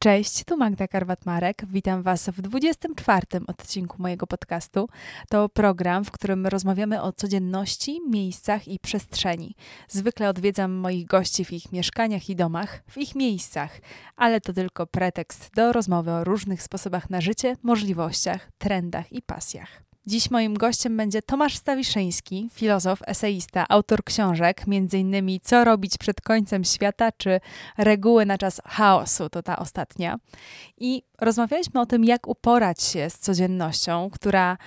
Cześć, tu Magda Karwat-Marek. Witam Was w 24 odcinku mojego podcastu. To program, w którym rozmawiamy o codzienności, miejscach i przestrzeni. Zwykle odwiedzam moich gości w ich mieszkaniach i domach, w ich miejscach, ale to tylko pretekst do rozmowy o różnych sposobach na życie, możliwościach, trendach i pasjach. Dziś moim gościem będzie Tomasz Stawiszyński, filozof, eseista, autor książek, m.in. Co robić przed końcem świata, czy Reguły na czas chaosu, to ta ostatnia. I rozmawialiśmy o tym, jak uporać się z codziennością, która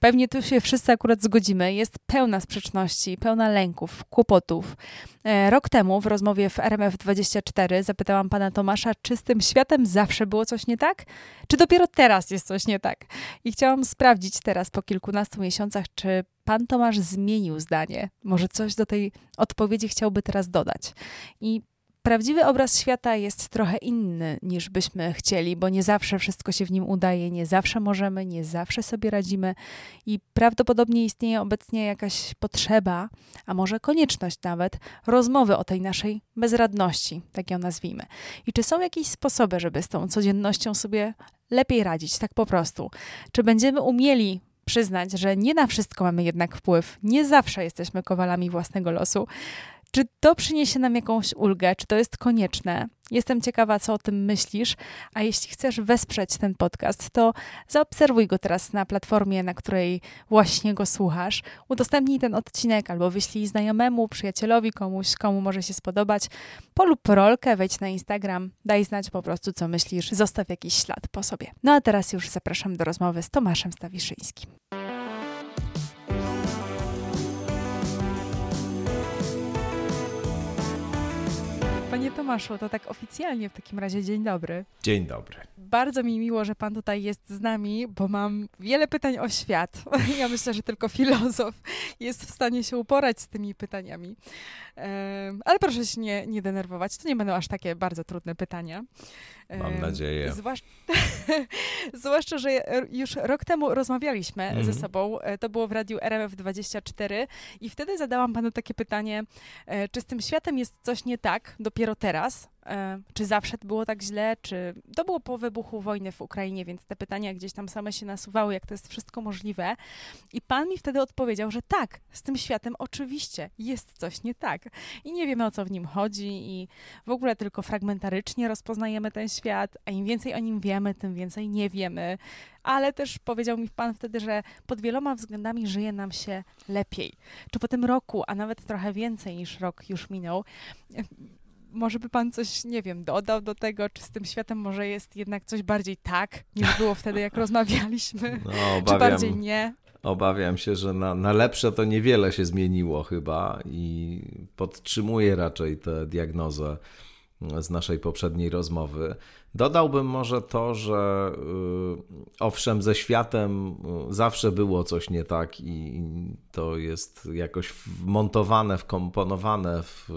pewnie tu się wszyscy akurat zgodzimy, jest pełna sprzeczności, pełna lęków, kłopotów. E, rok temu w rozmowie w RMF24 zapytałam pana Tomasza, czy z tym światem zawsze było coś nie tak, czy dopiero teraz jest coś nie tak. I chciałam sprawdzić teraz po kilkunastu miesiącach, czy pan Tomasz zmienił zdanie. Może coś do tej odpowiedzi chciałby teraz dodać. I Prawdziwy obraz świata jest trochę inny niż byśmy chcieli, bo nie zawsze wszystko się w nim udaje, nie zawsze możemy, nie zawsze sobie radzimy i prawdopodobnie istnieje obecnie jakaś potrzeba, a może konieczność nawet, rozmowy o tej naszej bezradności, tak ją nazwijmy. I czy są jakieś sposoby, żeby z tą codziennością sobie lepiej radzić, tak po prostu? Czy będziemy umieli przyznać, że nie na wszystko mamy jednak wpływ, nie zawsze jesteśmy kowalami własnego losu, czy to przyniesie nam jakąś ulgę? Czy to jest konieczne? Jestem ciekawa, co o tym myślisz, a jeśli chcesz wesprzeć ten podcast, to zaobserwuj go teraz na platformie, na której właśnie go słuchasz. Udostępnij ten odcinek albo wyślij znajomemu, przyjacielowi, komuś, komu może się spodobać. Polub rolkę, wejdź na Instagram, daj znać po prostu, co myślisz, zostaw jakiś ślad po sobie. No a teraz już zapraszam do rozmowy z Tomaszem Stawiszyńskim. Panie Tomaszu, to tak oficjalnie w takim razie dzień dobry. Dzień dobry. Bardzo mi miło, że Pan tutaj jest z nami, bo mam wiele pytań o świat. Ja myślę, że tylko filozof jest w stanie się uporać z tymi pytaniami. Ale proszę się nie, nie denerwować, to nie będą aż takie bardzo trudne pytania. Mam nadzieję. Zwłasz... Zwłaszcza, że już rok temu rozmawialiśmy mm ze mhm. sobą. E, to było w radiu RMF24 i wtedy zadałam panu takie pytanie, e, czy z tym światem jest coś nie tak dopiero teraz? E, czy zawsze było tak źle, czy to było po wybuchu wojny w Ukrainie, więc te pytania gdzieś tam same się nasuwały, jak to jest wszystko możliwe. I pan mi wtedy odpowiedział, że tak, z tym światem oczywiście jest coś nie tak. I nie wiemy o co w nim chodzi, i w ogóle tylko fragmentarycznie rozpoznajemy ten świat, a im więcej o nim wiemy, tym więcej nie wiemy. Ale też powiedział mi pan wtedy, że pod wieloma względami żyje nam się lepiej. Czy po tym roku, a nawet trochę więcej niż rok już minął, może by pan coś, nie wiem, dodał do tego, czy z tym światem może jest jednak coś bardziej tak, niż było wtedy, jak rozmawialiśmy, no, obawiam, czy bardziej nie? Obawiam się, że na, na lepsze to niewiele się zmieniło chyba i podtrzymuję raczej tę diagnozę z naszej poprzedniej rozmowy. Dodałbym może to, że y, owszem, ze światem y, zawsze było coś nie tak i to jest jakoś wmontowane, wkomponowane w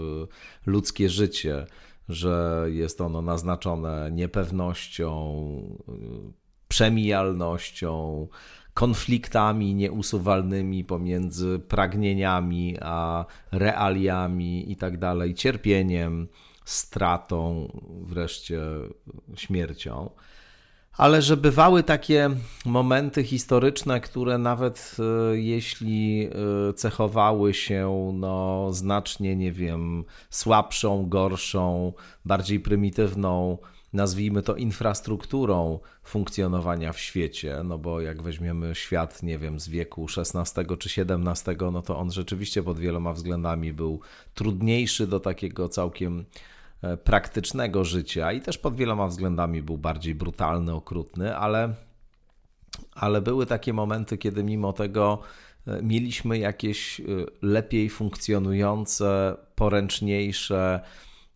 ludzkie życie, że jest ono naznaczone niepewnością, y, przemijalnością, konfliktami nieusuwalnymi pomiędzy pragnieniami a realiami i tak cierpieniem stratą, wreszcie śmiercią. Ale że bywały takie momenty historyczne, które nawet e, jeśli e, cechowały się no, znacznie, nie wiem, słabszą, gorszą, bardziej prymitywną, nazwijmy to infrastrukturą funkcjonowania w świecie, no bo jak weźmiemy świat, nie wiem, z wieku XVI czy XVII, no to on rzeczywiście pod wieloma względami był trudniejszy do takiego całkiem praktycznego życia i też pod wieloma względami był bardziej brutalny, okrutny, ale, ale były takie momenty, kiedy mimo tego e, mieliśmy jakieś e, lepiej funkcjonujące, poręczniejsze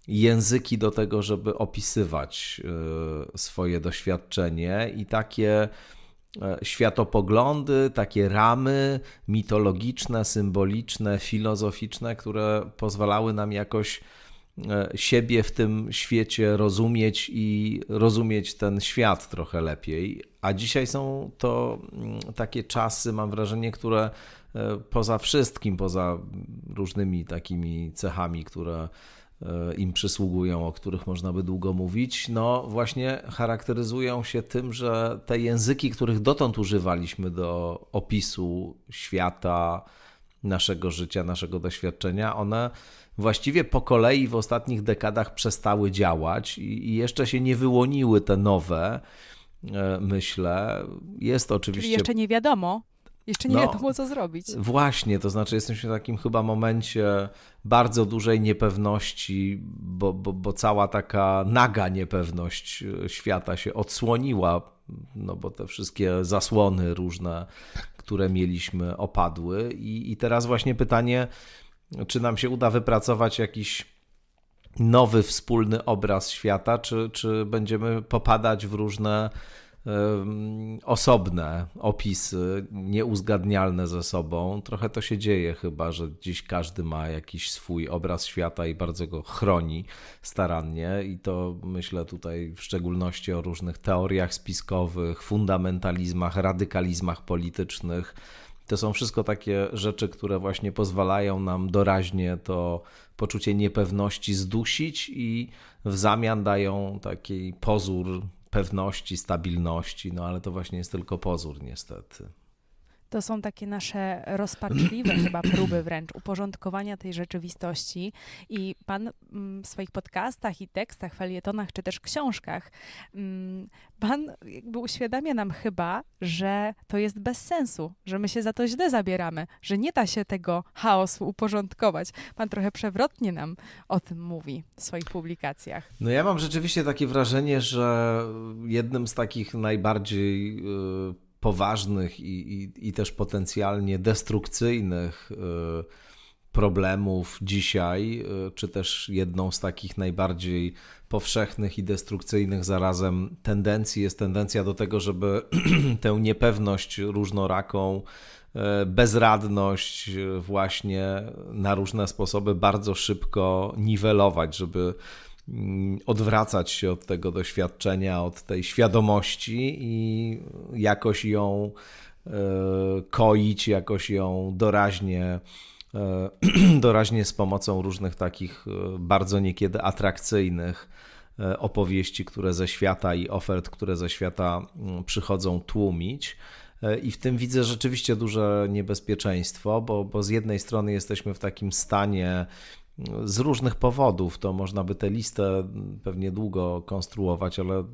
języki do tego, żeby opisywać swoje doświadczenie i takie światopoglądy, takie ramy mitologiczne, symboliczne, filozoficzne, które pozwalały nam jakoś E, siebie w tym świecie rozumieć i rozumieć ten świat trochę lepiej. A dzisiaj są to mm, takie czasy, mam wrażenie, które e, poza wszystkim, poza różnymi takimi cechami, które im przysługują, o których można by długo mówić, no właśnie charakteryzują się tym, że te języki, których dotąd używaliśmy do opisu świata, naszego życia, naszego doświadczenia, one właściwie po kolei w ostatnich dekadach przestały działać i jeszcze się nie wyłoniły te nowe, e, myślę. Jest oczywiście. Czyli jeszcze nie wiadomo. Jeszcze nie no, wiadomo, co zrobić. Właśnie, to znaczy jesteśmy w takim chyba momencie bardzo dużej niepewności, bo, bo, bo cała taka naga niepewność świata się odsłoniła, no bo te wszystkie zasłony różne, które mieliśmy, opadły. I, i teraz właśnie pytanie, czy nam się uda wypracować jakiś nowy, wspólny obraz świata, czy, czy będziemy popadać w różne osobne opisy, nieuzgadnialne ze sobą. Trochę to się dzieje chyba, że dziś każdy ma jakiś swój obraz świata i bardzo go chroni starannie i to myślę tutaj w szczególności o różnych teoriach spiskowych, fundamentalizmach, radykalizmach politycznych. To są wszystko takie rzeczy, które właśnie pozwalają nam doraźnie to poczucie niepewności zdusić i w zamian dają taki pozór pewności, stabilności, no ale to właśnie jest tylko pozór niestety. To są takie nasze rozpaczliwe chyba próby wręcz uporządkowania tej rzeczywistości. I pan mm, w swoich podcastach i tekstach, felietonach, czy też książkach, mm, pan jakby uświadamia nam chyba, że to jest bez sensu, że my się za to źle zabieramy, że nie da się tego chaosu uporządkować. Pan trochę przewrotnie nam o tym mówi w swoich publikacjach. No ja mam rzeczywiście takie wrażenie, że jednym z takich najbardziej yy poważnych i, i, i też potencjalnie destrukcyjnych y, problemów dzisiaj, y, czy też jedną z takich najbardziej powszechnych i destrukcyjnych zarazem tendencji jest tendencja do tego, żeby tę niepewność różnoraką, y, bezradność właśnie na różne sposoby bardzo szybko niwelować, żeby odwracać się od tego doświadczenia, od tej świadomości i jakoś ją e, koić, jakoś ją doraźnie, e, doraźnie z pomocą różnych takich e, bardzo niekiedy atrakcyjnych opowieści, które ze świata i ofert, które ze świata mm, przychodzą tłumić. I w tym widzę rzeczywiście duże niebezpieczeństwo, bo, bo z jednej strony jesteśmy w takim stanie z różnych powodów. To można by tę listę pewnie długo konstruować, ale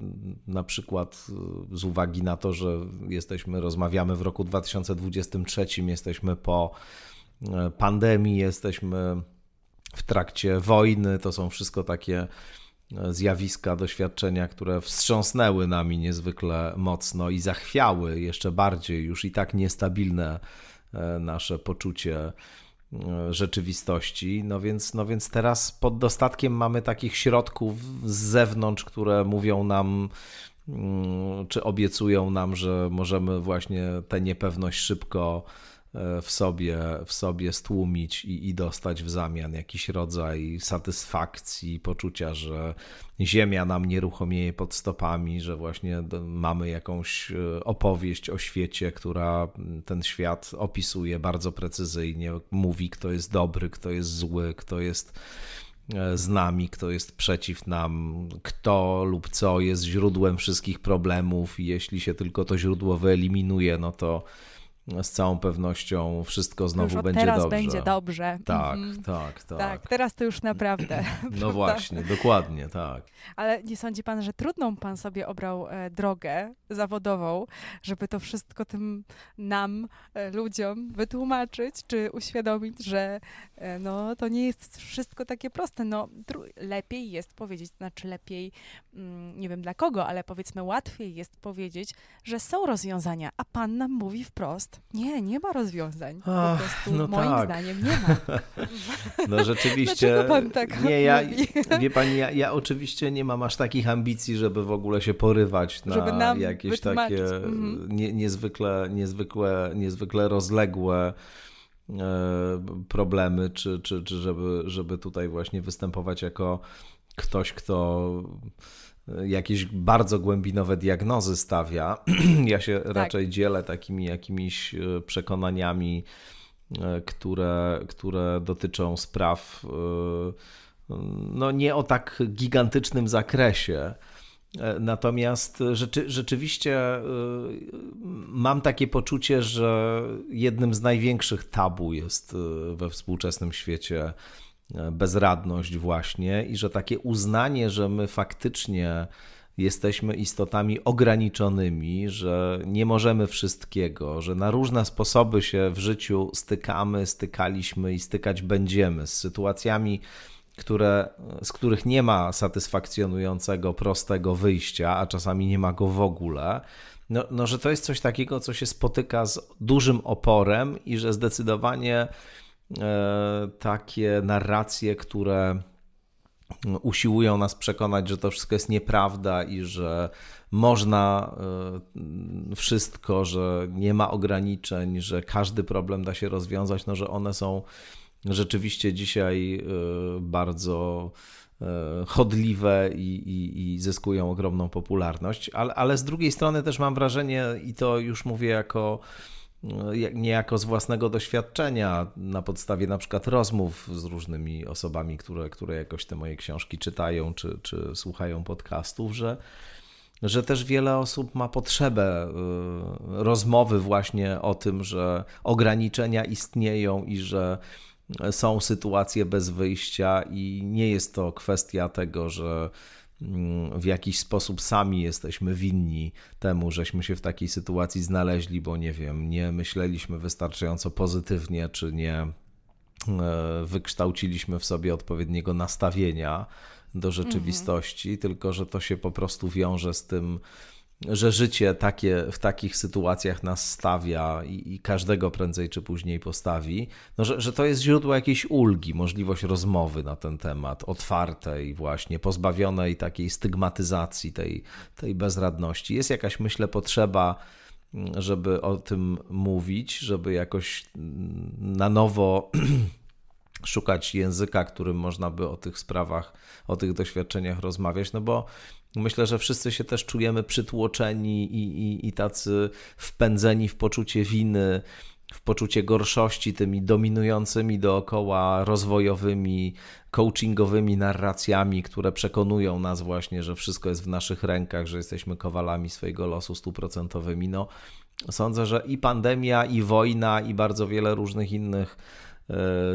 na przykład z uwagi na to, że jesteśmy, rozmawiamy w roku 2023, jesteśmy po e, pandemii, jesteśmy w trakcie wojny, to są wszystko takie e, zjawiska, doświadczenia, które wstrząsnęły nami niezwykle mocno i zachwiały jeszcze bardziej już i tak niestabilne e, nasze poczucie E, rzeczywistości. No więc, no więc teraz pod dostatkiem mamy takich środków z zewnątrz, które mówią nam, mm, czy obiecują nam, że możemy właśnie tę niepewność szybko E, w sobie, w sobie stłumić i, i dostać w zamian jakiś rodzaj satysfakcji, poczucia, że ziemia nam nieruchomieje pod stopami, że właśnie mamy jakąś e, opowieść o świecie, która ten świat opisuje bardzo precyzyjnie, mówi, kto jest dobry, kto jest zły, kto jest e, z nami, kto jest przeciw nam, kto lub co jest źródłem wszystkich problemów. I jeśli się tylko to źródło wyeliminuje, no to z całą pewnością wszystko znowu już będzie teraz dobrze. będzie dobrze. Tak, mhm. tak, tak. Tak, teraz to już naprawdę. no właśnie, dokładnie, tak. Ale nie sądzi pan, że trudną pan sobie obrał e, drogę zawodową, żeby to wszystko tym nam, e, ludziom wytłumaczyć, czy uświadomić, że e, no, to nie jest wszystko takie proste. No, lepiej jest powiedzieć, znaczy lepiej, mm, nie wiem dla kogo, ale powiedzmy łatwiej jest powiedzieć, że są rozwiązania, a pan nam mówi wprost, nie, nie ma rozwiązań. Po prostu no moim tak. zdaniem nie ma. No rzeczywiście. Dlaczego pan tak nie, ja, mówi? Wie pani, ja, ja oczywiście nie mam aż takich ambicji, żeby w ogóle się porywać na jakieś wytłumaczyć. takie mhm. nie, niezwykle, niezwykle, niezwykle rozległe e, problemy, czy, czy, czy żeby, żeby tutaj właśnie występować jako ktoś, kto jakieś bardzo głębinowe diagnozy stawia. Ja się tak. raczej dzielę takimi jakimiś e, przekonaniami, e, które, które dotyczą spraw e, no nie o tak gigantycznym zakresie. Natomiast rzeczy, rzeczywiście mam takie poczucie, że jednym z największych tabu jest we współczesnym świecie bezradność, właśnie, i że takie uznanie, że my faktycznie jesteśmy istotami ograniczonymi, że nie możemy wszystkiego, że na różne sposoby się w życiu stykamy, stykaliśmy i stykać będziemy z sytuacjami, które, z których nie ma satysfakcjonującego, prostego wyjścia, a czasami nie ma go w ogóle. No, no, że to jest coś takiego, co się spotyka z dużym oporem i że zdecydowanie e, takie narracje, które usiłują nas przekonać, że to wszystko jest nieprawda i że można e, wszystko, że nie ma ograniczeń, że każdy problem da się rozwiązać, no że one są rzeczywiście dzisiaj e, bardzo e, chodliwe i, i, i zyskują ogromną popularność, ale, ale z drugiej strony też mam wrażenie, i to już mówię jako niejako z własnego doświadczenia, na podstawie na przykład rozmów z różnymi osobami, które, które jakoś te moje książki czytają czy, czy słuchają podcastów, że, że też wiele osób ma potrzebę y, rozmowy właśnie o tym, że ograniczenia istnieją i że są sytuacje bez wyjścia, i nie jest to kwestia tego, że w jakiś sposób sami jesteśmy winni temu, żeśmy się w takiej sytuacji znaleźli, bo nie wiem, nie myśleliśmy wystarczająco pozytywnie, czy nie e, wykształciliśmy w sobie odpowiedniego nastawienia do rzeczywistości, mhm. tylko że to się po prostu wiąże z tym, że życie takie, w takich sytuacjach nas stawia i, i, każdego prędzej czy później postawi, no, że, że to jest źródło jakiejś ulgi, możliwość rozmowy na ten temat, otwartej właśnie, pozbawionej takiej stygmatyzacji, tej, tej bezradności. Jest jakaś, myślę, potrzeba, żeby o tym mówić, żeby jakoś na nowo szukać języka, którym można by o tych sprawach, o tych doświadczeniach rozmawiać, no bo Myślę, że wszyscy się też czujemy przytłoczeni i, i, i tacy wpędzeni w poczucie winy, w poczucie gorszości tymi dominującymi dookoła rozwojowymi, coachingowymi narracjami, które przekonują nas właśnie, że wszystko jest w naszych rękach, że jesteśmy kowalami swojego losu stuprocentowymi. No, sądzę, że i pandemia, i wojna, i bardzo wiele różnych innych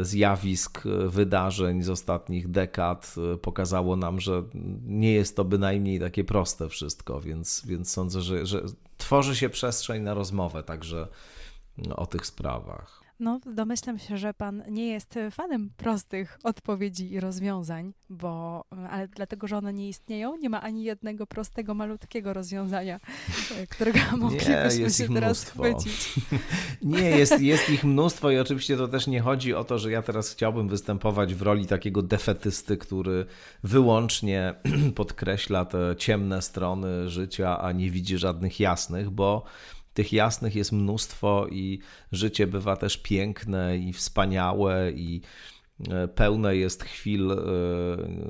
zjawisk, e, wydarzeń z ostatnich dekad e, pokazało nam, że nie jest to bynajmniej takie proste wszystko, więc, więc sądzę, że, że tworzy się przestrzeń na rozmowę także o tych sprawach. No, domyślam się, że pan nie jest fanem prostych odpowiedzi i rozwiązań, bo, ale dlatego, że one nie istnieją, nie ma ani jednego prostego, malutkiego rozwiązania, którego moglibyśmy jest się teraz chwycić. nie, jest, jest ich mnóstwo i oczywiście to też nie chodzi o to, że ja teraz chciałbym występować w roli takiego defetysty, który wyłącznie podkreśla te ciemne strony życia, a nie widzi żadnych jasnych, bo tych jasnych jest mnóstwo i życie bywa też piękne i wspaniałe i e, pełne jest chwil e,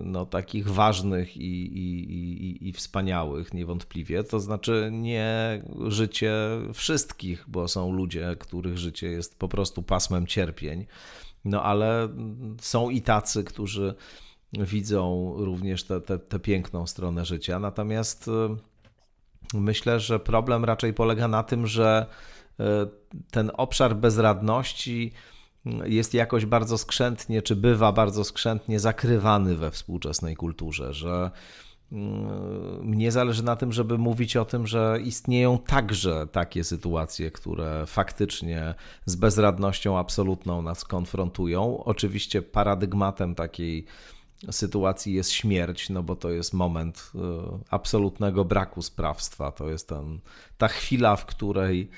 no, takich ważnych i, i, i, i wspaniałych niewątpliwie. To znaczy nie życie wszystkich, bo są ludzie, których życie jest po prostu pasmem cierpień, no ale są i tacy, którzy widzą również tę piękną stronę życia. Natomiast e, Myślę, że problem raczej polega na tym, że e, ten obszar bezradności jest jakoś bardzo skrzętnie, czy bywa bardzo skrzętnie zakrywany we współczesnej kulturze, że mm, mnie zależy na tym, żeby mówić o tym, że istnieją także takie sytuacje, które faktycznie z bezradnością absolutną nas konfrontują. Oczywiście paradygmatem takiej sytuacji jest śmierć, no bo to jest moment y, absolutnego braku sprawstwa. To jest ten, ta chwila, w której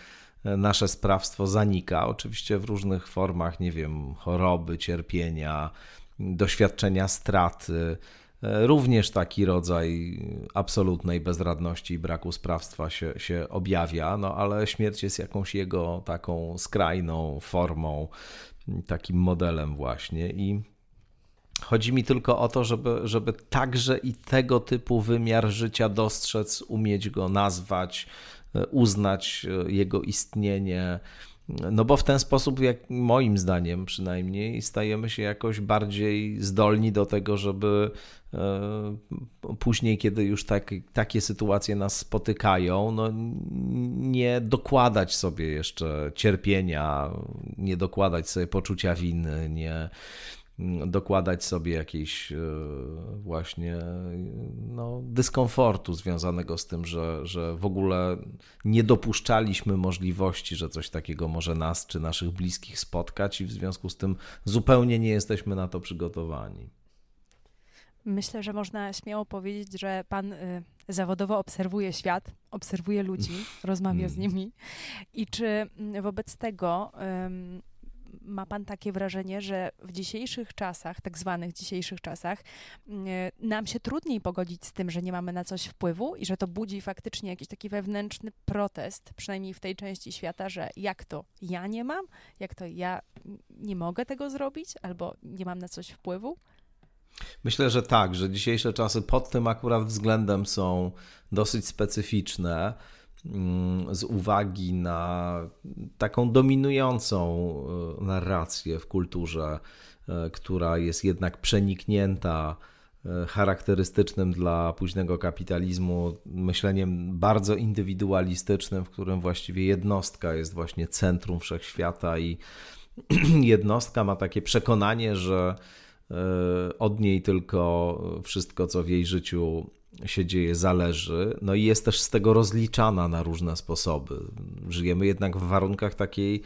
y, nasze sprawstwo zanika. Oczywiście w różnych formach, nie wiem, choroby, cierpienia, doświadczenia straty. Y, również taki rodzaj absolutnej bezradności i braku sprawstwa się, się objawia, no ale śmierć jest jakąś jego taką skrajną formą, takim modelem właśnie i Chodzi mi tylko o to, żeby, żeby także i tego typu wymiar życia dostrzec, umieć go nazwać, e, uznać e, jego istnienie, No bo w ten sposób, jak moim zdaniem przynajmniej, stajemy się jakoś bardziej zdolni do tego, żeby e, później, kiedy już tak, takie sytuacje nas spotykają, no nie dokładać sobie jeszcze cierpienia, nie dokładać sobie poczucia winy, nie, dokładać sobie jakiejś e, właśnie no, dyskomfortu związanego z tym, że, że w ogóle nie dopuszczaliśmy możliwości, że coś takiego może nas czy naszych bliskich spotkać i w związku z tym zupełnie nie jesteśmy na to przygotowani. Myślę, że można śmiało powiedzieć, że pan y, zawodowo obserwuje świat, obserwuje ludzi, rozmawia z mm. nimi. I czy mm, wobec tego ma pan takie wrażenie, że w dzisiejszych czasach, tak zwanych dzisiejszych czasach, mm, nam się trudniej pogodzić z tym, że nie mamy na coś wpływu i że to budzi faktycznie jakiś taki wewnętrzny protest, przynajmniej w tej części świata, że jak to ja nie mam, jak to ja nie mogę tego zrobić albo nie mam na coś wpływu? Myślę, że tak, że dzisiejsze czasy pod tym akurat względem są dosyć specyficzne. Mm, z uwagi na taką dominującą e, narrację w kulturze, e, która jest jednak przeniknięta e, charakterystycznym dla późnego kapitalizmu myśleniem bardzo indywidualistycznym, w którym właściwie jednostka jest właśnie centrum wszechświata i jednostka ma takie przekonanie, że od niej tylko wszystko, co w jej życiu się dzieje, zależy. No i jest też z tego rozliczana na różne sposoby. Żyjemy jednak w warunkach takiej,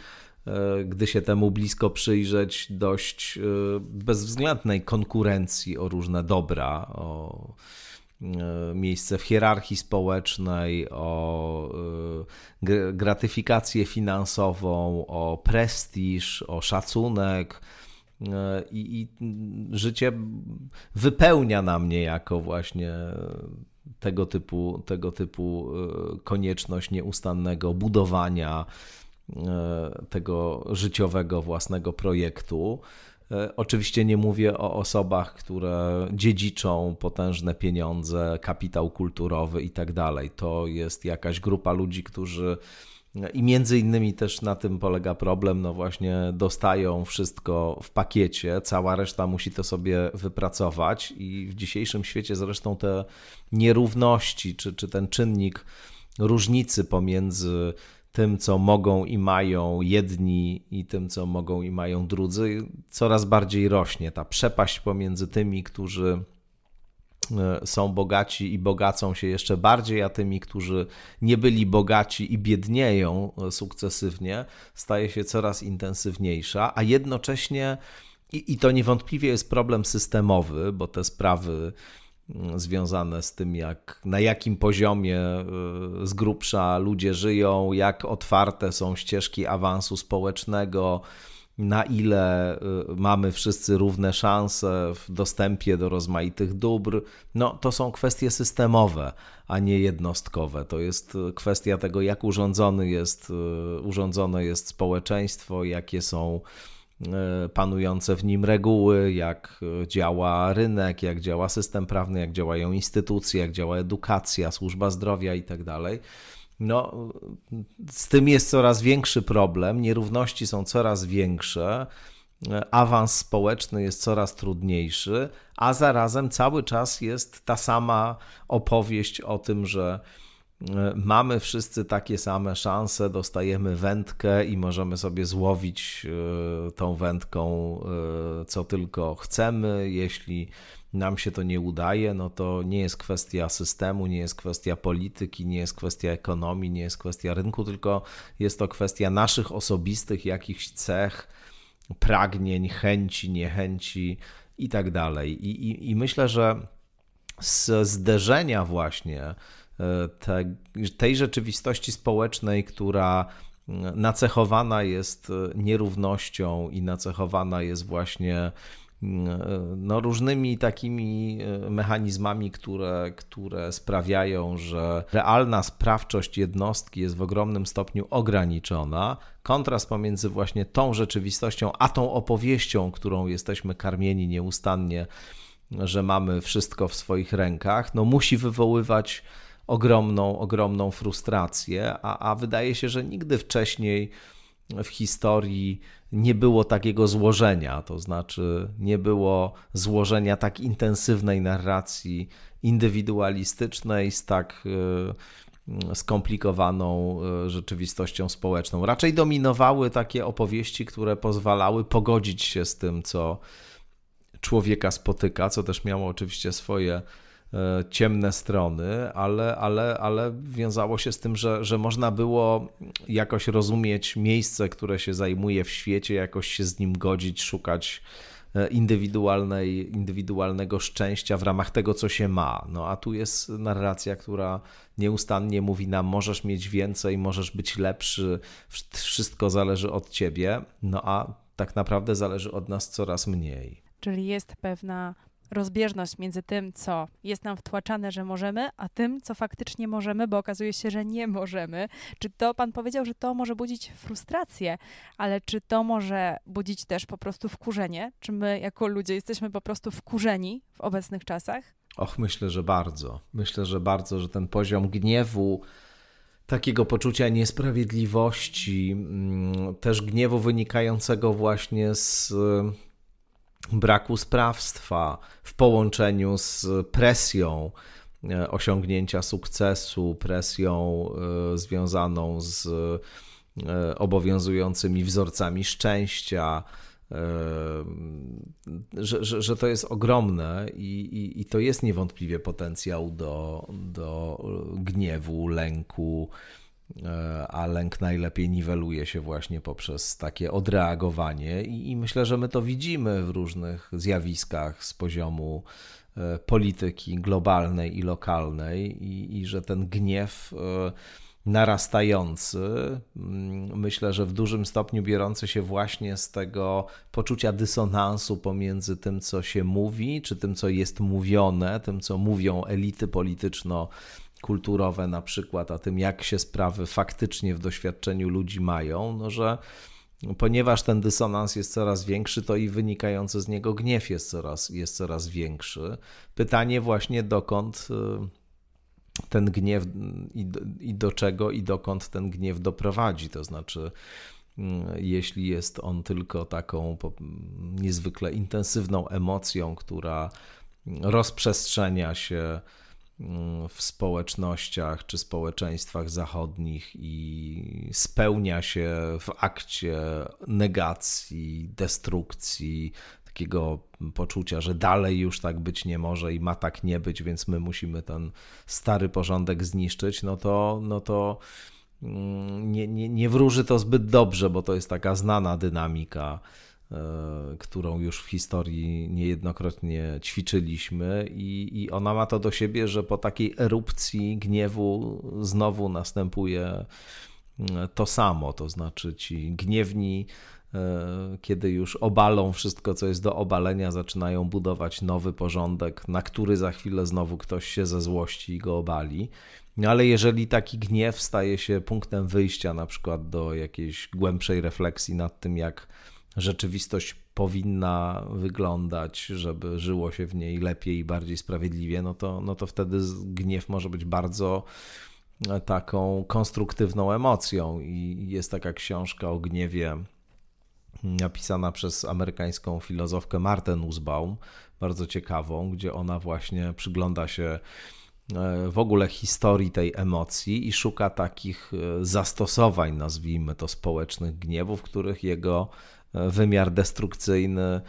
e, gdy się temu blisko przyjrzeć, dość e, bezwzględnej konkurencji o różne dobra, o e, miejsce w hierarchii społecznej, o gratyfikację finansową, o prestiż, o szacunek i, i życie wypełnia na mnie jako właśnie tego typu, tego typu e, konieczność nieustannego budowania e, tego życiowego własnego projektu. E, oczywiście nie mówię o osobach, które dziedziczą potężne pieniądze, kapitał kulturowy i tak dalej. To jest jakaś grupa ludzi, którzy i między innymi też na tym polega problem, no właśnie dostają wszystko w pakiecie, cała reszta musi to sobie wypracować i w dzisiejszym świecie zresztą te nierówności, czy, czy ten czynnik różnicy pomiędzy tym, co mogą i mają jedni i tym, co mogą i mają drudzy, coraz bardziej rośnie. Ta przepaść pomiędzy tymi, którzy są bogaci i bogacą się jeszcze bardziej, a tymi, którzy nie byli bogaci i biednieją e, sukcesywnie, staje się coraz intensywniejsza, a jednocześnie, i, i to niewątpliwie jest problem systemowy, bo te sprawy mm, związane z tym, jak, na jakim poziomie e, z grubsza ludzie żyją, jak otwarte są ścieżki awansu społecznego, na ile y, mamy wszyscy równe szanse w dostępie do rozmaitych dóbr, no to są kwestie systemowe, a nie jednostkowe. To jest y, kwestia tego, jak urządzony jest, y, urządzone jest społeczeństwo, jakie są panujące w nim reguły, jak działa rynek, jak działa system prawny, jak działają instytucje, jak działa edukacja, służba zdrowia itd. No, z tym jest coraz większy problem, nierówności są coraz większe, awans społeczny jest coraz trudniejszy, a zarazem cały czas jest ta sama opowieść o tym, że e, mamy wszyscy takie same szanse, dostajemy wędkę i możemy sobie złowić e, tą wędką e, co tylko chcemy, jeśli nam się to nie udaje, no to nie jest kwestia systemu, nie jest kwestia polityki, nie jest kwestia ekonomii, nie jest kwestia rynku, tylko jest to kwestia naszych osobistych jakichś cech, pragnień, chęci, niechęci i tak dalej. I, i, i myślę, że z zderzenia właśnie e, te, tej rzeczywistości społecznej, która nacechowana jest nierównością i nacechowana jest właśnie no, różnymi takimi e, mechanizmami, które, które sprawiają, że realna sprawczość jednostki jest w ogromnym stopniu ograniczona. Kontrast pomiędzy właśnie tą rzeczywistością, a tą opowieścią, którą jesteśmy karmieni nieustannie, że mamy wszystko w swoich rękach, no musi wywoływać ogromną, ogromną frustrację, a, a wydaje się, że nigdy wcześniej w historii nie było takiego złożenia, to znaczy nie było złożenia tak intensywnej narracji indywidualistycznej z tak e, skomplikowaną e, rzeczywistością społeczną. Raczej dominowały takie opowieści, które pozwalały pogodzić się z tym, co człowieka spotyka, co też miało oczywiście swoje ciemne strony, ale, ale, ale wiązało się z tym, że, że można było jakoś rozumieć miejsce, które się zajmuje w świecie, jakoś się z nim godzić, szukać e, indywidualnej, indywidualnego szczęścia w ramach tego, co się ma. No a tu jest narracja, która nieustannie mówi nam, możesz mieć więcej, możesz być lepszy, wszystko zależy od ciebie, no a tak naprawdę zależy od nas coraz mniej. Czyli jest pewna rozbieżność między tym, co jest nam wtłaczane, że możemy, a tym, co faktycznie możemy, bo okazuje się, że nie możemy. Czy to pan powiedział, że to może budzić frustrację, ale czy to może budzić też po prostu wkurzenie? Czy my jako ludzie jesteśmy po prostu wkurzeni w obecnych czasach? Och, myślę, że bardzo. Myślę, że bardzo, że ten poziom gniewu, takiego poczucia niesprawiedliwości, mm, też gniewu wynikającego właśnie z braku sprawstwa w połączeniu z presją e, osiągnięcia sukcesu, presją e, związaną z e, obowiązującymi wzorcami szczęścia, że, że, że to jest ogromne i, i, i to jest niewątpliwie potencjał do, do gniewu, lęku, a lęk najlepiej niweluje się właśnie poprzez takie odreagowanie i, i myślę, że my to widzimy w różnych zjawiskach z poziomu e, polityki globalnej i lokalnej i, i że ten gniew e, narastający, mm, myślę, że w dużym stopniu biorący się właśnie z tego poczucia dysonansu pomiędzy tym, co się mówi, czy tym, co jest mówione, tym, co mówią elity polityczno- kulturowe na przykład, a tym jak się sprawy faktycznie w doświadczeniu ludzi mają, no że ponieważ ten dysonans jest coraz większy, to i wynikający z niego gniew jest coraz, jest coraz większy. Pytanie właśnie dokąd y, ten gniew i do, i do czego i dokąd ten gniew doprowadzi, to znaczy y, jeśli jest on tylko taką niezwykle intensywną emocją, która rozprzestrzenia się w społecznościach czy społeczeństwach zachodnich i spełnia się w akcie negacji, destrukcji, takiego poczucia, że dalej już tak być nie może i ma tak nie być, więc my musimy ten stary porządek zniszczyć, no to, no to mm, nie, nie, nie wróży to zbyt dobrze, bo to jest taka znana dynamika którą już w historii niejednokrotnie ćwiczyliśmy, i, i ona ma to do siebie, że po takiej erupcji gniewu znowu następuje mm, to samo, to znaczy ci gniewni, e, kiedy już obalą wszystko, co jest do obalenia, zaczynają budować nowy porządek, na który za chwilę znowu ktoś się ze złości i go obali. No ale jeżeli taki gniew staje się punktem wyjścia, na przykład do jakiejś głębszej refleksji nad tym, jak rzeczywistość powinna wyglądać, żeby żyło się w niej lepiej i bardziej sprawiedliwie, no to, no to wtedy gniew może być bardzo e, taką konstruktywną emocją. I jest taka książka o gniewie napisana przez amerykańską filozofkę Martę Nussbaum, bardzo ciekawą, gdzie ona właśnie przygląda się e, w ogóle historii tej emocji i szuka takich e, zastosowań, nazwijmy to, społecznych gniewów, których jego wymiar destrukcyjny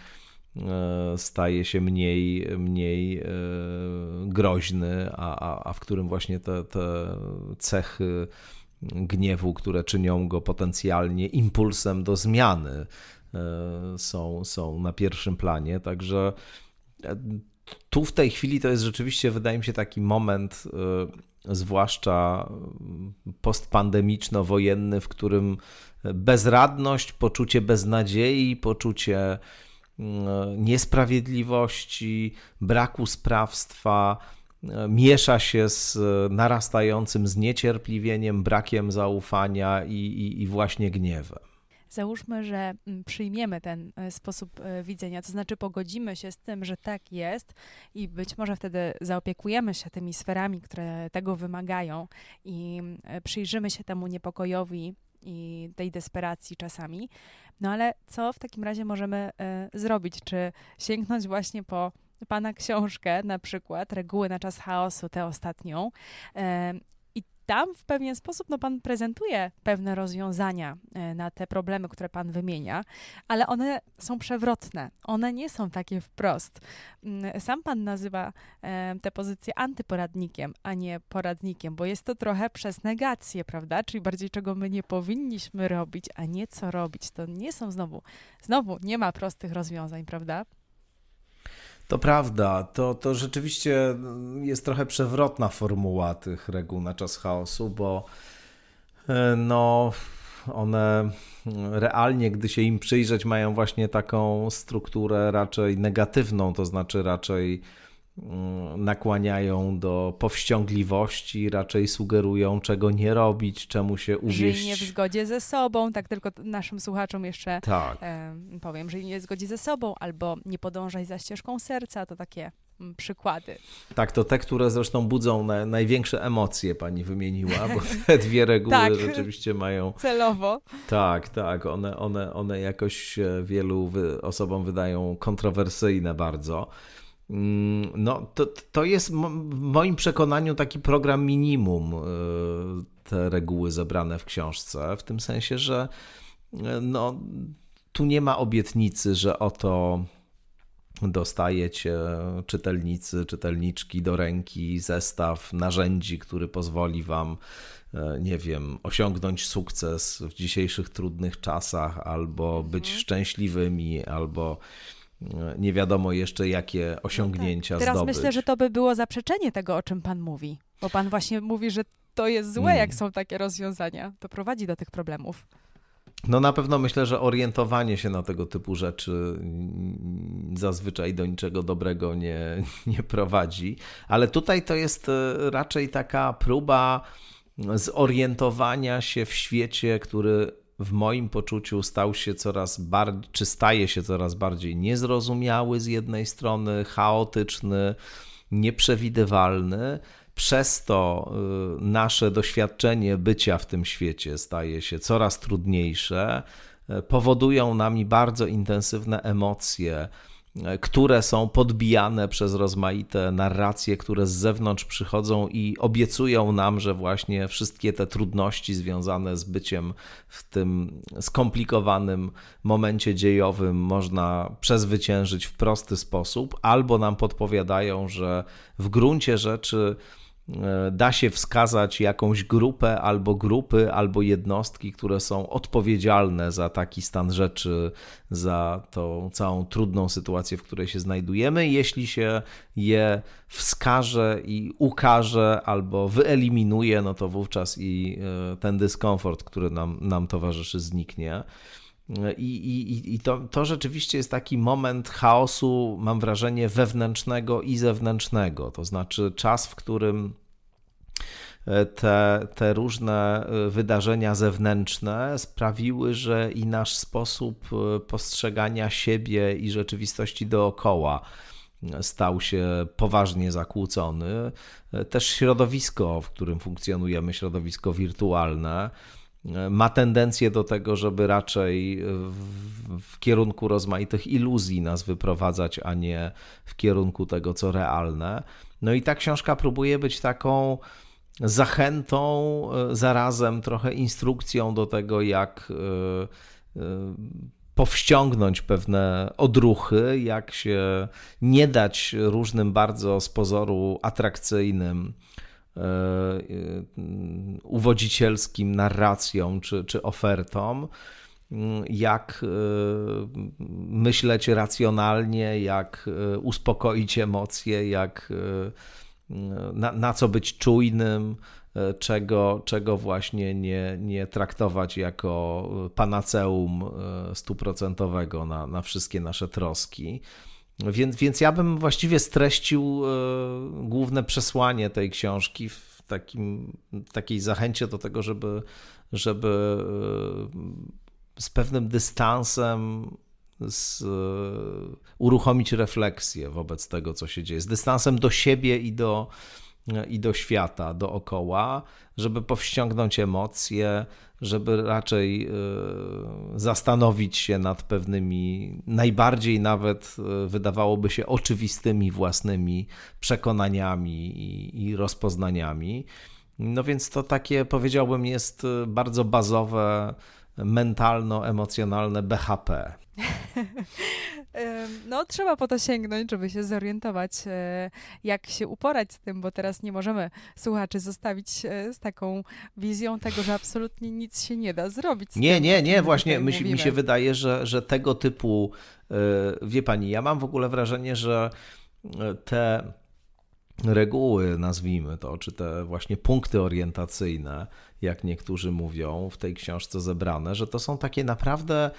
e, staje się mniej, mniej e, groźny, a, a, a w którym właśnie te, te cechy gniewu, które czynią go potencjalnie impulsem do zmiany, e, są, są na pierwszym planie. Także tu w tej chwili to jest rzeczywiście, wydaje mi się, taki moment, zwłaszcza postpandemiczno-wojenny, w którym bezradność, poczucie beznadziei, poczucie mm, niesprawiedliwości, braku sprawstwa miesza się z narastającym zniecierpliwieniem, brakiem zaufania i, i, i właśnie gniewem. Załóżmy, że mm, przyjmiemy ten e, sposób e, widzenia, to znaczy pogodzimy się z tym, że tak jest i być może wtedy zaopiekujemy się tymi sferami, które tego wymagają i e, przyjrzymy się temu niepokojowi i tej desperacji czasami. No ale co w takim razie możemy zrobić? Czy sięgnąć właśnie po Pana książkę, na przykład Reguły na czas chaosu, tę ostatnią, tam w pewien sposób no, Pan prezentuje pewne rozwiązania e, na te problemy, które Pan wymienia, ale one są przewrotne. One nie są takie wprost. Mm, sam Pan nazywa e, tę pozycję antyporadnikiem, a nie poradnikiem, bo jest to trochę przez negację, prawda? Czyli bardziej czego my nie powinniśmy robić, a nie co robić. To nie są znowu, znowu nie ma prostych rozwiązań, prawda? To prawda, to, to rzeczywiście jest trochę przewrotna formuła tych reguł na czas chaosu, bo e, no, one realnie, gdy się im przyjrzeć, mają właśnie taką strukturę raczej negatywną, to znaczy raczej nakłaniają do powściągliwości, raczej sugerują, czego nie robić, czemu się uwieść. Żyj nie w zgodzie ze sobą, tak tylko naszym słuchaczom jeszcze tak. e, powiem, żyj nie w zgodzie ze sobą, albo nie podążaj za ścieżką serca, to takie mm, przykłady. Tak, to te, które zresztą budzą na, największe emocje, pani wymieniła, bo te dwie reguły tak, rzeczywiście mają... Celowo. Tak, tak, one, one, one jakoś wielu osobom wydają kontrowersyjne bardzo. Mm, no, to, to jest w moim przekonaniu taki program minimum, e, te reguły zebrane w książce, w tym sensie, że e, no, tu nie ma obietnicy, że oto dostajecie czytelnicy, czytelniczki do ręki zestaw narzędzi, który pozwoli wam, e, nie wiem, osiągnąć sukces w dzisiejszych trudnych czasach, albo być mhm. szczęśliwymi, albo nie wiadomo jeszcze jakie osiągnięcia no tak. Teraz zdobyć. myślę, że to by było zaprzeczenie tego, o czym pan mówi, bo pan właśnie mówi, że to jest złe, jak są takie rozwiązania. To prowadzi do tych problemów. No na pewno myślę, że orientowanie się na tego typu rzeczy zazwyczaj do niczego dobrego nie, nie prowadzi, ale tutaj to jest e, raczej taka próba zorientowania się w świecie, który w moim poczuciu stał się coraz bardziej, czy staje się coraz bardziej niezrozumiały z jednej strony, chaotyczny, nieprzewidywalny. Przez to y, nasze doświadczenie bycia w tym świecie staje się coraz trudniejsze, y, powodują nami bardzo intensywne emocje które są podbijane przez rozmaite narracje, które z zewnątrz przychodzą i obiecują nam, że właśnie wszystkie te trudności związane z byciem w tym skomplikowanym momencie dziejowym można przezwyciężyć w prosty sposób, albo nam podpowiadają, że w gruncie rzeczy da się wskazać jakąś grupę albo grupy, albo jednostki, które są odpowiedzialne za taki stan rzeczy, za tą całą trudną sytuację, w której się znajdujemy. Jeśli się je wskaże i ukaże albo wyeliminuje, no to wówczas i e, ten dyskomfort, który nam, nam towarzyszy, zniknie. I, i, i to, to rzeczywiście jest taki moment chaosu, mam wrażenie, wewnętrznego i zewnętrznego. To znaczy czas, w którym e, te, te różne e, wydarzenia zewnętrzne sprawiły, że i nasz sposób e, postrzegania siebie i rzeczywistości dookoła stał się poważnie zakłócony. Też środowisko, w którym funkcjonujemy, środowisko wirtualne, ma tendencję do tego, żeby raczej w, kierunku rozmaitych iluzji nas wyprowadzać, a nie w kierunku tego, co realne. No i ta książka próbuje być taką zachętą, e, zarazem trochę instrukcją do tego, jak e, e, powściągnąć pewne odruchy, jak się nie dać różnym bardzo z pozoru atrakcyjnym E, e, uwodzicielskim narracją czy, czy ofertom, jak e, myśleć racjonalnie, jak uspokoić emocje, jak na, na co być czujnym, czego, czego właśnie nie, nie traktować jako panaceum stuprocentowego na, na wszystkie nasze troski. Więc, więc ja bym właściwie streścił e, główne przesłanie tej książki w takim, takiej zachęcie do tego, żeby, żeby e, z pewnym dystansem z, e, uruchomić refleksję wobec tego, co się dzieje. Z dystansem do siebie i do, i do świata dookoła, żeby powściągnąć emocje, żeby raczej zastanowić się nad pewnymi najbardziej nawet wydawałoby się oczywistymi własnymi przekonaniami i, rozpoznaniami. No więc to takie powiedziałbym jest bardzo bazowe mentalno-emocjonalne BHP. No, trzeba po to sięgnąć, żeby się zorientować, e, jak się uporać z tym, bo teraz nie możemy słuchaczy zostawić e, z taką wizją tego, że absolutnie nic się nie da zrobić. nie, tym, nie, nie, właśnie mi, mi, się wydaje, że, że tego typu, e, wie pani, ja mam w ogóle wrażenie, że te reguły, nazwijmy to, czy te właśnie punkty orientacyjne, jak niektórzy mówią, w tej książce zebrane, że to są takie naprawdę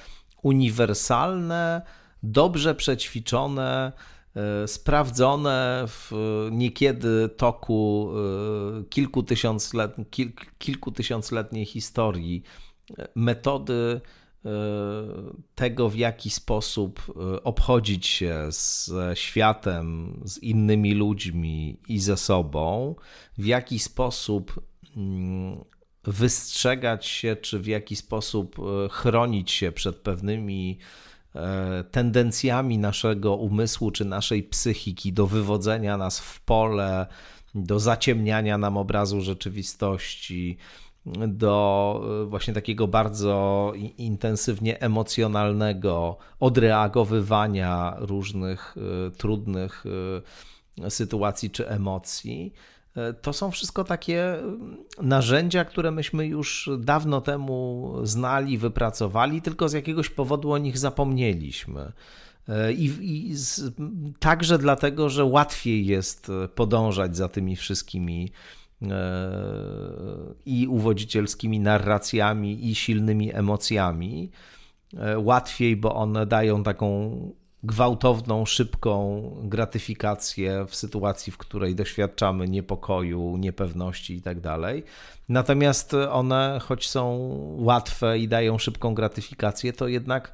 uniwersalne, dobrze przećwiczone, e, sprawdzone w niekiedy toku e, kilku, tysiąclet, kil, kilku tysiącletniej historii e, metody tego, w jaki sposób obchodzić się ze światem, z innymi ludźmi i ze sobą, w jaki sposób mm, wystrzegać się, czy w jaki sposób e, chronić się przed pewnymi e, tendencjami naszego umysłu czy naszej psychiki do wywodzenia nas w pole, do zaciemniania nam obrazu rzeczywistości, do e, właśnie takiego bardzo intensywnie emocjonalnego odreagowywania różnych trudnych sytuacji czy emocji. E, to są wszystko takie mm, narzędzia, które myśmy już dawno temu znali, wypracowali, tylko z jakiegoś powodu o nich zapomnieliśmy. E, I, i z, także dlatego, że łatwiej jest podążać za tymi wszystkimi e, i uwodzicielskimi narracjami, i silnymi emocjami. Łatwiej, bo one dają taką gwałtowną, szybką gratyfikację w sytuacji, w której doświadczamy niepokoju, niepewności itd. Tak Natomiast one, choć są łatwe i dają szybką gratyfikację, to jednak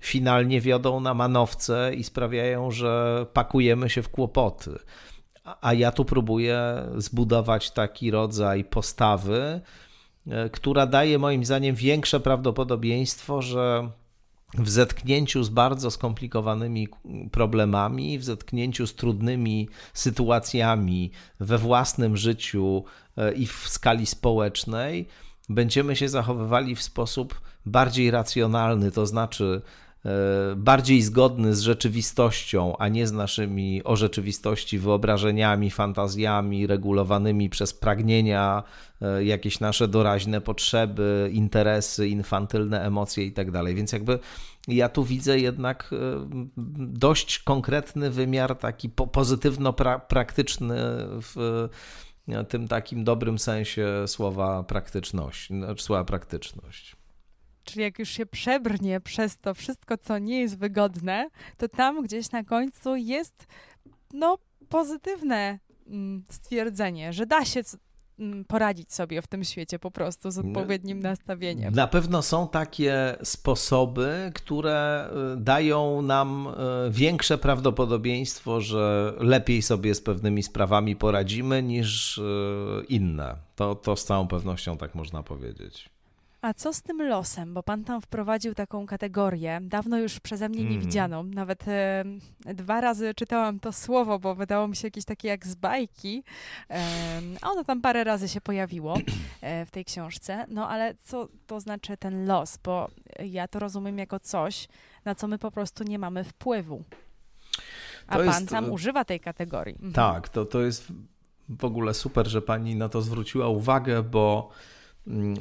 finalnie wiodą na manowce i sprawiają, że pakujemy się w kłopoty. A ja tu próbuję zbudować taki rodzaj postawy, e, która daje moim zdaniem większe prawdopodobieństwo, że w zetknięciu z bardzo skomplikowanymi problemami, w zetknięciu z trudnymi sytuacjami we własnym życiu e, i w skali społecznej, będziemy się zachowywali w sposób bardziej racjonalny, to znaczy bardziej zgodny z rzeczywistością, a nie z naszymi o rzeczywistości wyobrażeniami, fantazjami regulowanymi przez pragnienia, e, jakieś nasze doraźne potrzeby, interesy, infantylne emocje itd. Tak Więc jakby ja tu widzę jednak e, dość konkretny wymiar, taki pozytywno-praktyczny w tym takim dobrym sensie słowa praktyczność, znaczy słowa praktyczność. Czyli jak już się przebrnie przez to wszystko, co nie jest wygodne, to tam gdzieś na końcu jest no pozytywne mm, stwierdzenie, że da się Mm, poradzić sobie w tym świecie po prostu z odpowiednim nastawieniem. Na pewno są takie sposoby, które y, dają nam y, większe prawdopodobieństwo, że lepiej sobie z pewnymi sprawami poradzimy niż y, inne. To, to z całą pewnością tak można powiedzieć. A co z tym losem? Bo pan tam wprowadził taką kategorię, dawno już przeze mnie mm. niewidzianą. Nawet e, dwa razy czytałam to słowo, bo wydało mi się jakieś takie jak z bajki. E, a ono tam parę razy się pojawiło e, w tej książce. No ale co to znaczy ten los? Bo ja to rozumiem jako coś, na co my po prostu nie mamy wpływu. A to pan jest, tam e, używa tej kategorii. Mhm. Tak, to, to jest w ogóle super, że pani na to zwróciła uwagę, bo Mm,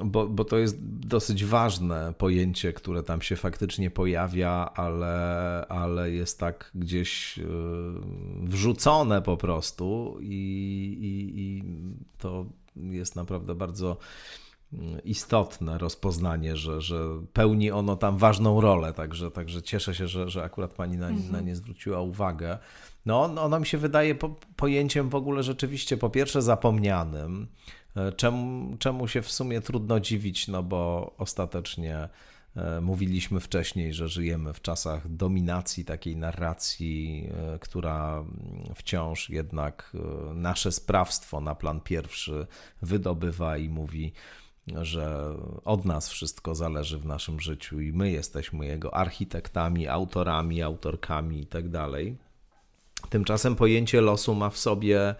bo, bo to jest dosyć ważne pojęcie, które tam się faktycznie pojawia, ale, ale jest tak gdzieś y, wrzucone po prostu i, i, i to jest naprawdę bardzo mm, istotne rozpoznanie, że, że pełni ono tam ważną rolę, także, także cieszę się, że, że akurat pani na, mhm. na nie zwróciła uwagę. No, ono mi się wydaje po, pojęciem w ogóle rzeczywiście po pierwsze zapomnianym, czemu, czemu się w sumie trudno dziwić, no bo ostatecznie E, mówiliśmy wcześniej, że żyjemy w czasach dominacji takiej narracji, e, która wciąż jednak e, nasze sprawstwo na plan pierwszy wydobywa i mówi, że od nas wszystko zależy w naszym życiu i my jesteśmy jego architektami, autorami, autorkami itd. Tak Tymczasem pojęcie losu ma w sobie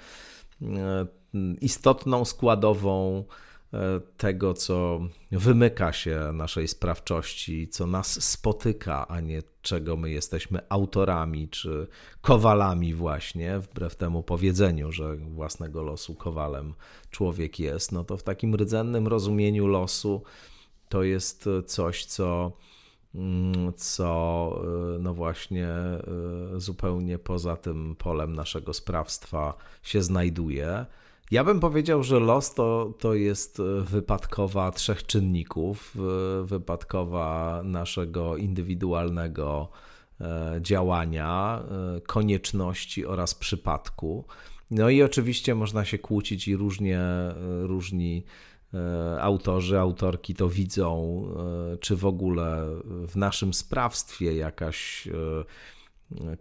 istotną składową E, tego, co wymyka się naszej sprawczości, co nas spotyka, a nie czego my jesteśmy autorami czy kowalami, właśnie, wbrew temu powiedzeniu, że własnego losu kowalem człowiek jest, no to w takim rdzennym rozumieniu losu to jest coś, co mm, co e, no właśnie e, zupełnie poza tym polem naszego sprawstwa się znajduje. Ja bym powiedział, że los to, to jest e, wypadkowa trzech czynników. Wypadkowa naszego indywidualnego e, działania, e, konieczności oraz przypadku. No i oczywiście można się kłócić i różnie, różni autorzy, autorki to widzą, czy w ogóle w naszym sprawstwie jakaś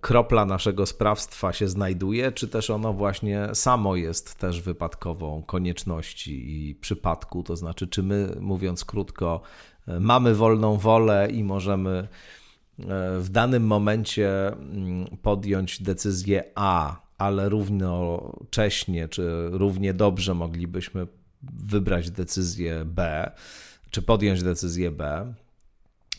kropla naszego sprawstwa się znajduje, czy też ono właśnie samo jest też wypadkową konieczności i przypadku. To znaczy, czy my, mówiąc krótko, mamy wolną wolę i możemy e, w danym momencie mm, podjąć decyzję A, ale równocześnie, czy równie dobrze moglibyśmy wybrać decyzję B, czy podjąć decyzję B.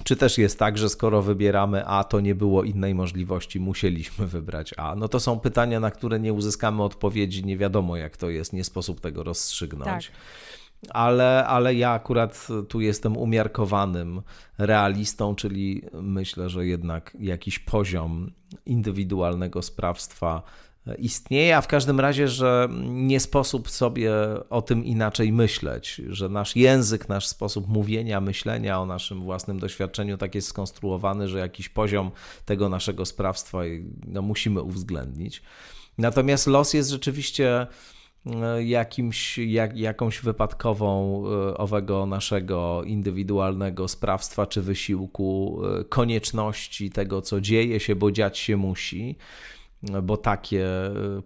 Czy też jest tak, że skoro wybieramy A, to nie było innej możliwości, musieliśmy wybrać A? No to są pytania, na które nie uzyskamy odpowiedzi, nie wiadomo jak to jest, nie sposób tego rozstrzygnąć. Tak. Ale, ale ja akurat tu jestem umiarkowanym realistą, czyli myślę, że jednak jakiś poziom indywidualnego sprawstwa istnieje, a w każdym razie, że nie sposób sobie o tym inaczej myśleć, że nasz język, nasz sposób mówienia, myślenia o naszym własnym doświadczeniu tak jest skonstruowany, że jakiś poziom tego naszego sprawstwa no, musimy uwzględnić. Natomiast los jest rzeczywiście e, jakimś, jak, jakąś wypadkową e, owego naszego indywidualnego sprawstwa czy wysiłku, e, konieczności tego, co dzieje się, bo dziać się musi bo takie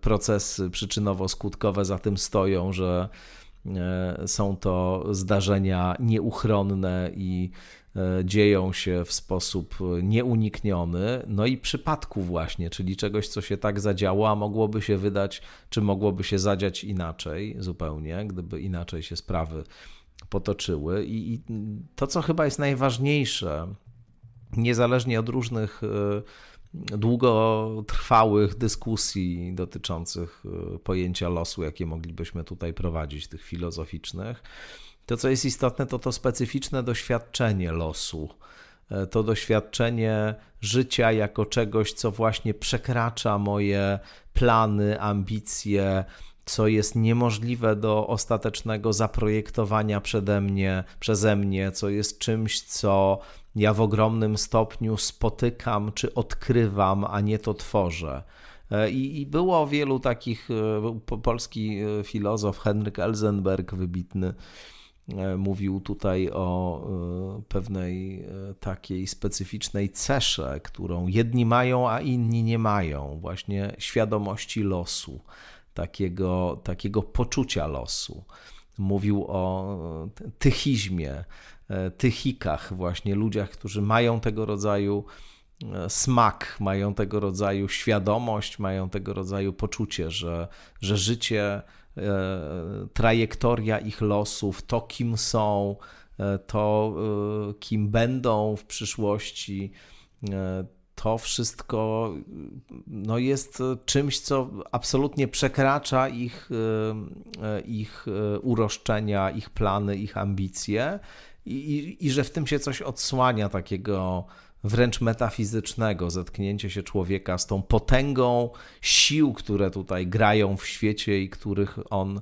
procesy przyczynowo-skutkowe za tym stoją, że e, są to zdarzenia nieuchronne i e, dzieją się w sposób nieunikniony, no i przypadku właśnie, czyli czegoś, co się tak zadziało, a mogłoby się wydać, czy mogłoby się zadziać inaczej zupełnie, gdyby inaczej się sprawy potoczyły. I, to, co chyba jest najważniejsze, niezależnie od różnych e, długotrwałych dyskusji dotyczących y, pojęcia losu, jakie moglibyśmy tutaj prowadzić, tych filozoficznych. To, co jest istotne, to to specyficzne doświadczenie losu. E, to doświadczenie życia jako czegoś, co właśnie przekracza moje plany, ambicje, co jest niemożliwe do ostatecznego zaprojektowania przede mnie, przeze mnie, co jest czymś, co ja w ogromnym stopniu spotykam czy odkrywam, a nie to tworzę. E, I, I, było wielu takich, e, polski e, filozof Henryk Elzenberg, wybitny, mówił tutaj o pewnej takiej specyficznej cesze, którą jedni mają, a inni nie mają, właśnie świadomości losu, takiego, takiego poczucia losu. Mówił o tychizmie, tychikach, właśnie ludziach, którzy mają tego rodzaju e, smak, mają tego rodzaju świadomość, mają tego rodzaju poczucie, że, że życie, e, trajektoria ich losów, to kim są, to kim będą w przyszłości, to wszystko no, jest czymś, co absolutnie przekracza ich, ich uroszczenia, ich plany, ich ambicje i, i, i że w tym się coś odsłania takiego wręcz metafizycznego, zetknięcie się człowieka z tą potęgą sił, które tutaj grają w świecie i których on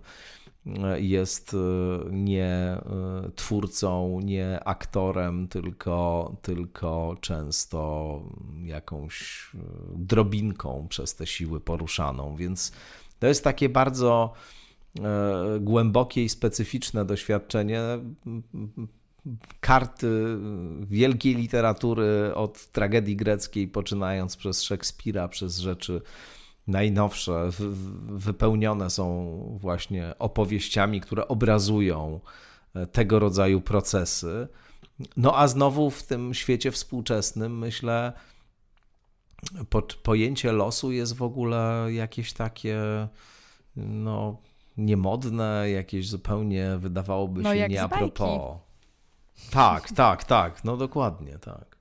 e, jest e, nie e, twórcą, nie aktorem, tylko, tylko często jakąś drobinką przez te siły poruszaną. Więc to jest takie bardzo głębokie i specyficzne doświadczenie karty wielkiej literatury od tragedii greckiej, poczynając przez Szekspira, przez rzeczy najnowsze, wypełnione są właśnie opowieściami, które obrazują e, tego rodzaju procesy. No a znowu w tym świecie współczesnym, myślę, po, pojęcie losu jest w ogóle jakieś takie, no, niemodne, jakieś zupełnie wydawałoby no, się nie a propos. Tak, tak, tak, no dokładnie, tak.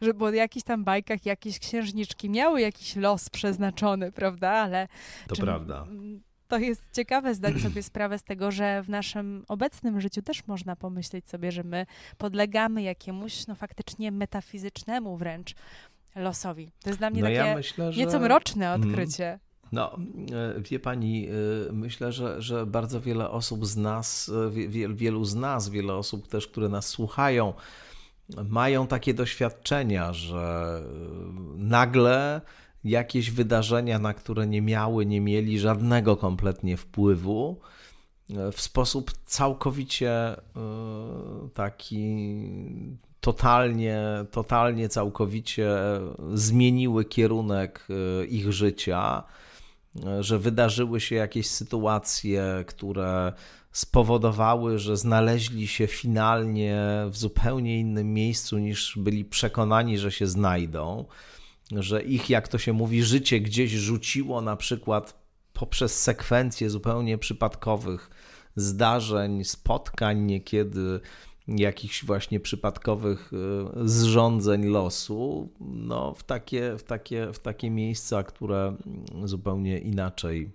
Że bo w jakichś tam bajkach jakieś księżniczki miały jakiś los przeznaczony, prawda? Ale. To prawda. To jest ciekawe zdać sobie sprawę z tego, że w naszym obecnym życiu też można pomyśleć sobie, że my podlegamy jakiemuś, no faktycznie metafizycznemu wręcz losowi. To jest dla mnie no takie ja myślę, że... nieco mroczne mhm. odkrycie. No, e, wie pani, e, myślę, że, że bardzo wiele osób z nas, e, wielu z nas, wiele osób też, które nas słuchają, mają takie doświadczenia, że nagle jakieś wydarzenia, na które nie miały, nie mieli żadnego kompletnie wpływu, w sposób całkowicie taki totalnie, totalnie, całkowicie zmieniły kierunek ich życia że wydarzyły się jakieś sytuacje, które spowodowały, że znaleźli się finalnie w zupełnie innym miejscu niż byli przekonani, że się znajdą, że ich, jak to się mówi, życie gdzieś rzuciło na przykład poprzez sekwencję zupełnie przypadkowych zdarzeń, spotkań niekiedy jakichś właśnie przypadkowych e, zrządzeń losu no, w, takie, w, takie, w takie miejsca, które zupełnie inaczej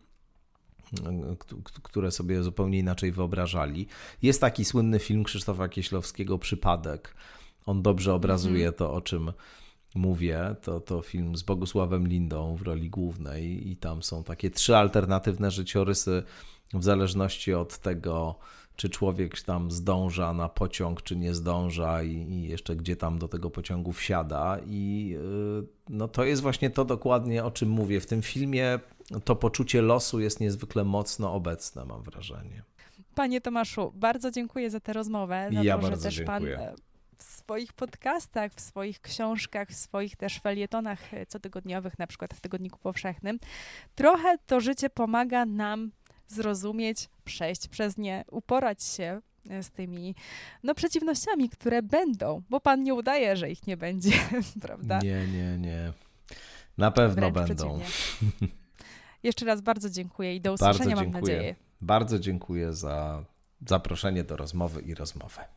które sobie zupełnie inaczej wyobrażali. Jest taki słynny film Krzysztofa Kieślowskiego Przypadek. On dobrze obrazuje mhm. to, o czym mówię. To, to film z Bogusławem Lindą w roli głównej i tam są takie trzy alternatywne życiorysy w zależności od tego, czy człowiek tam zdąża na pociąg, czy nie zdąża i, i, jeszcze gdzie tam do tego pociągu wsiada. I y, no to jest właśnie to dokładnie, o czym mówię. W tym filmie to poczucie losu jest niezwykle mocno obecne, mam wrażenie. Panie Tomaszu, bardzo dziękuję za tę rozmowę. Za ja to, bardzo dziękuję. Pan w swoich podcastach, w swoich książkach, w swoich też felietonach cotygodniowych, na przykład w Tygodniku Powszechnym, trochę to życie pomaga nam zrozumieć, przejść przez nie, uporać się e, z tymi no, przeciwnościami, które będą, bo Pan nie udaje, że ich nie będzie, prawda? Nie, nie, nie. Na pewno Wręcz będą. Jeszcze raz bardzo dziękuję i do usłyszenia, mam nadzieję. Bardzo dziękuję za zaproszenie do rozmowy i rozmowę.